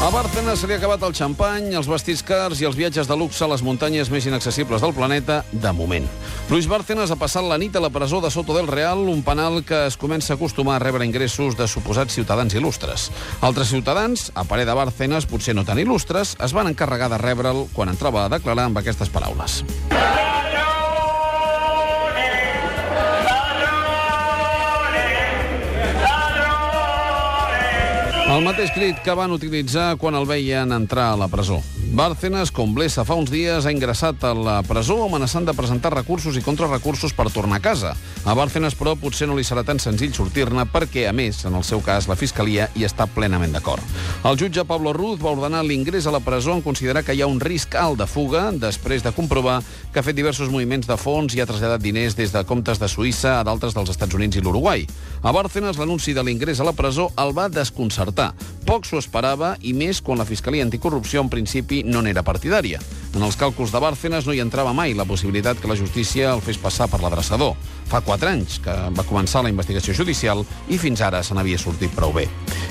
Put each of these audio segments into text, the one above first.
A Bárcenas se li ha acabat el xampany, els vestits cars i els viatges de luxe a les muntanyes més inaccessibles del planeta, de moment. Luis Bárcenas ha passat la nit a la presó de Soto del Real, un penal que es comença a acostumar a rebre ingressos de suposats ciutadans il·lustres. Altres ciutadans, a parer de Bárcenas, potser no tan il·lustres, es van encarregar de rebre'l quan entrava a declarar amb aquestes paraules. El mateix crit que van utilitzar quan el veien entrar a la presó. Bárcenas, com Blesa fa uns dies, ha ingressat a la presó amenaçant de presentar recursos i contrarrecursos per tornar a casa. A Bárcenas, però, potser no li serà tan senzill sortir-ne perquè, a més, en el seu cas, la Fiscalia hi està plenament d'acord. El jutge Pablo Ruz va ordenar l'ingrés a la presó en considerar que hi ha un risc alt de fuga després de comprovar que ha fet diversos moviments de fons i ha traslladat diners des de comptes de Suïssa a d'altres dels Estats Units i l'Uruguai. A Bárcenas, l'anunci de l'ingrés a la presó el va desconcertar. Poc s'ho esperava, i més quan la Fiscalia Anticorrupció, en principi, no n'era partidària. En els càlculs de Bárcenas no hi entrava mai la possibilitat que la justícia el fes passar per l'adreçador. Fa quatre anys que va començar la investigació judicial i fins ara se n'havia sortit prou bé.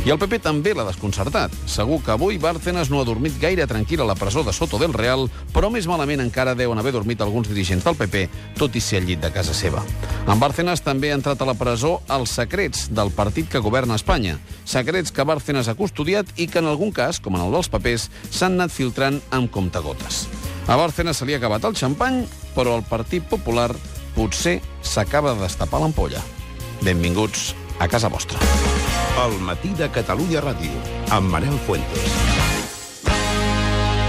I el PP també l'ha desconcertat. Segur que avui Bárcenas no ha dormit gaire tranquil a la presó de Soto del Real, però més malament encara deuen haver dormit alguns dirigents del PP, tot i ser al llit de casa seva. En Bárcenas també ha entrat a la presó els secrets del partit que governa Espanya. Secrets que Bárcenas ha custodiat i que en algun cas, com en el dels papers, s'han anat filtrant amb comptagotes. A Bárcenas se li ha acabat el xampany, però el Partit Popular potser s'acaba de destapar l'ampolla. Benvinguts a casa vostra. El matí de Catalunya Ràdio, amb Manel Fuentes.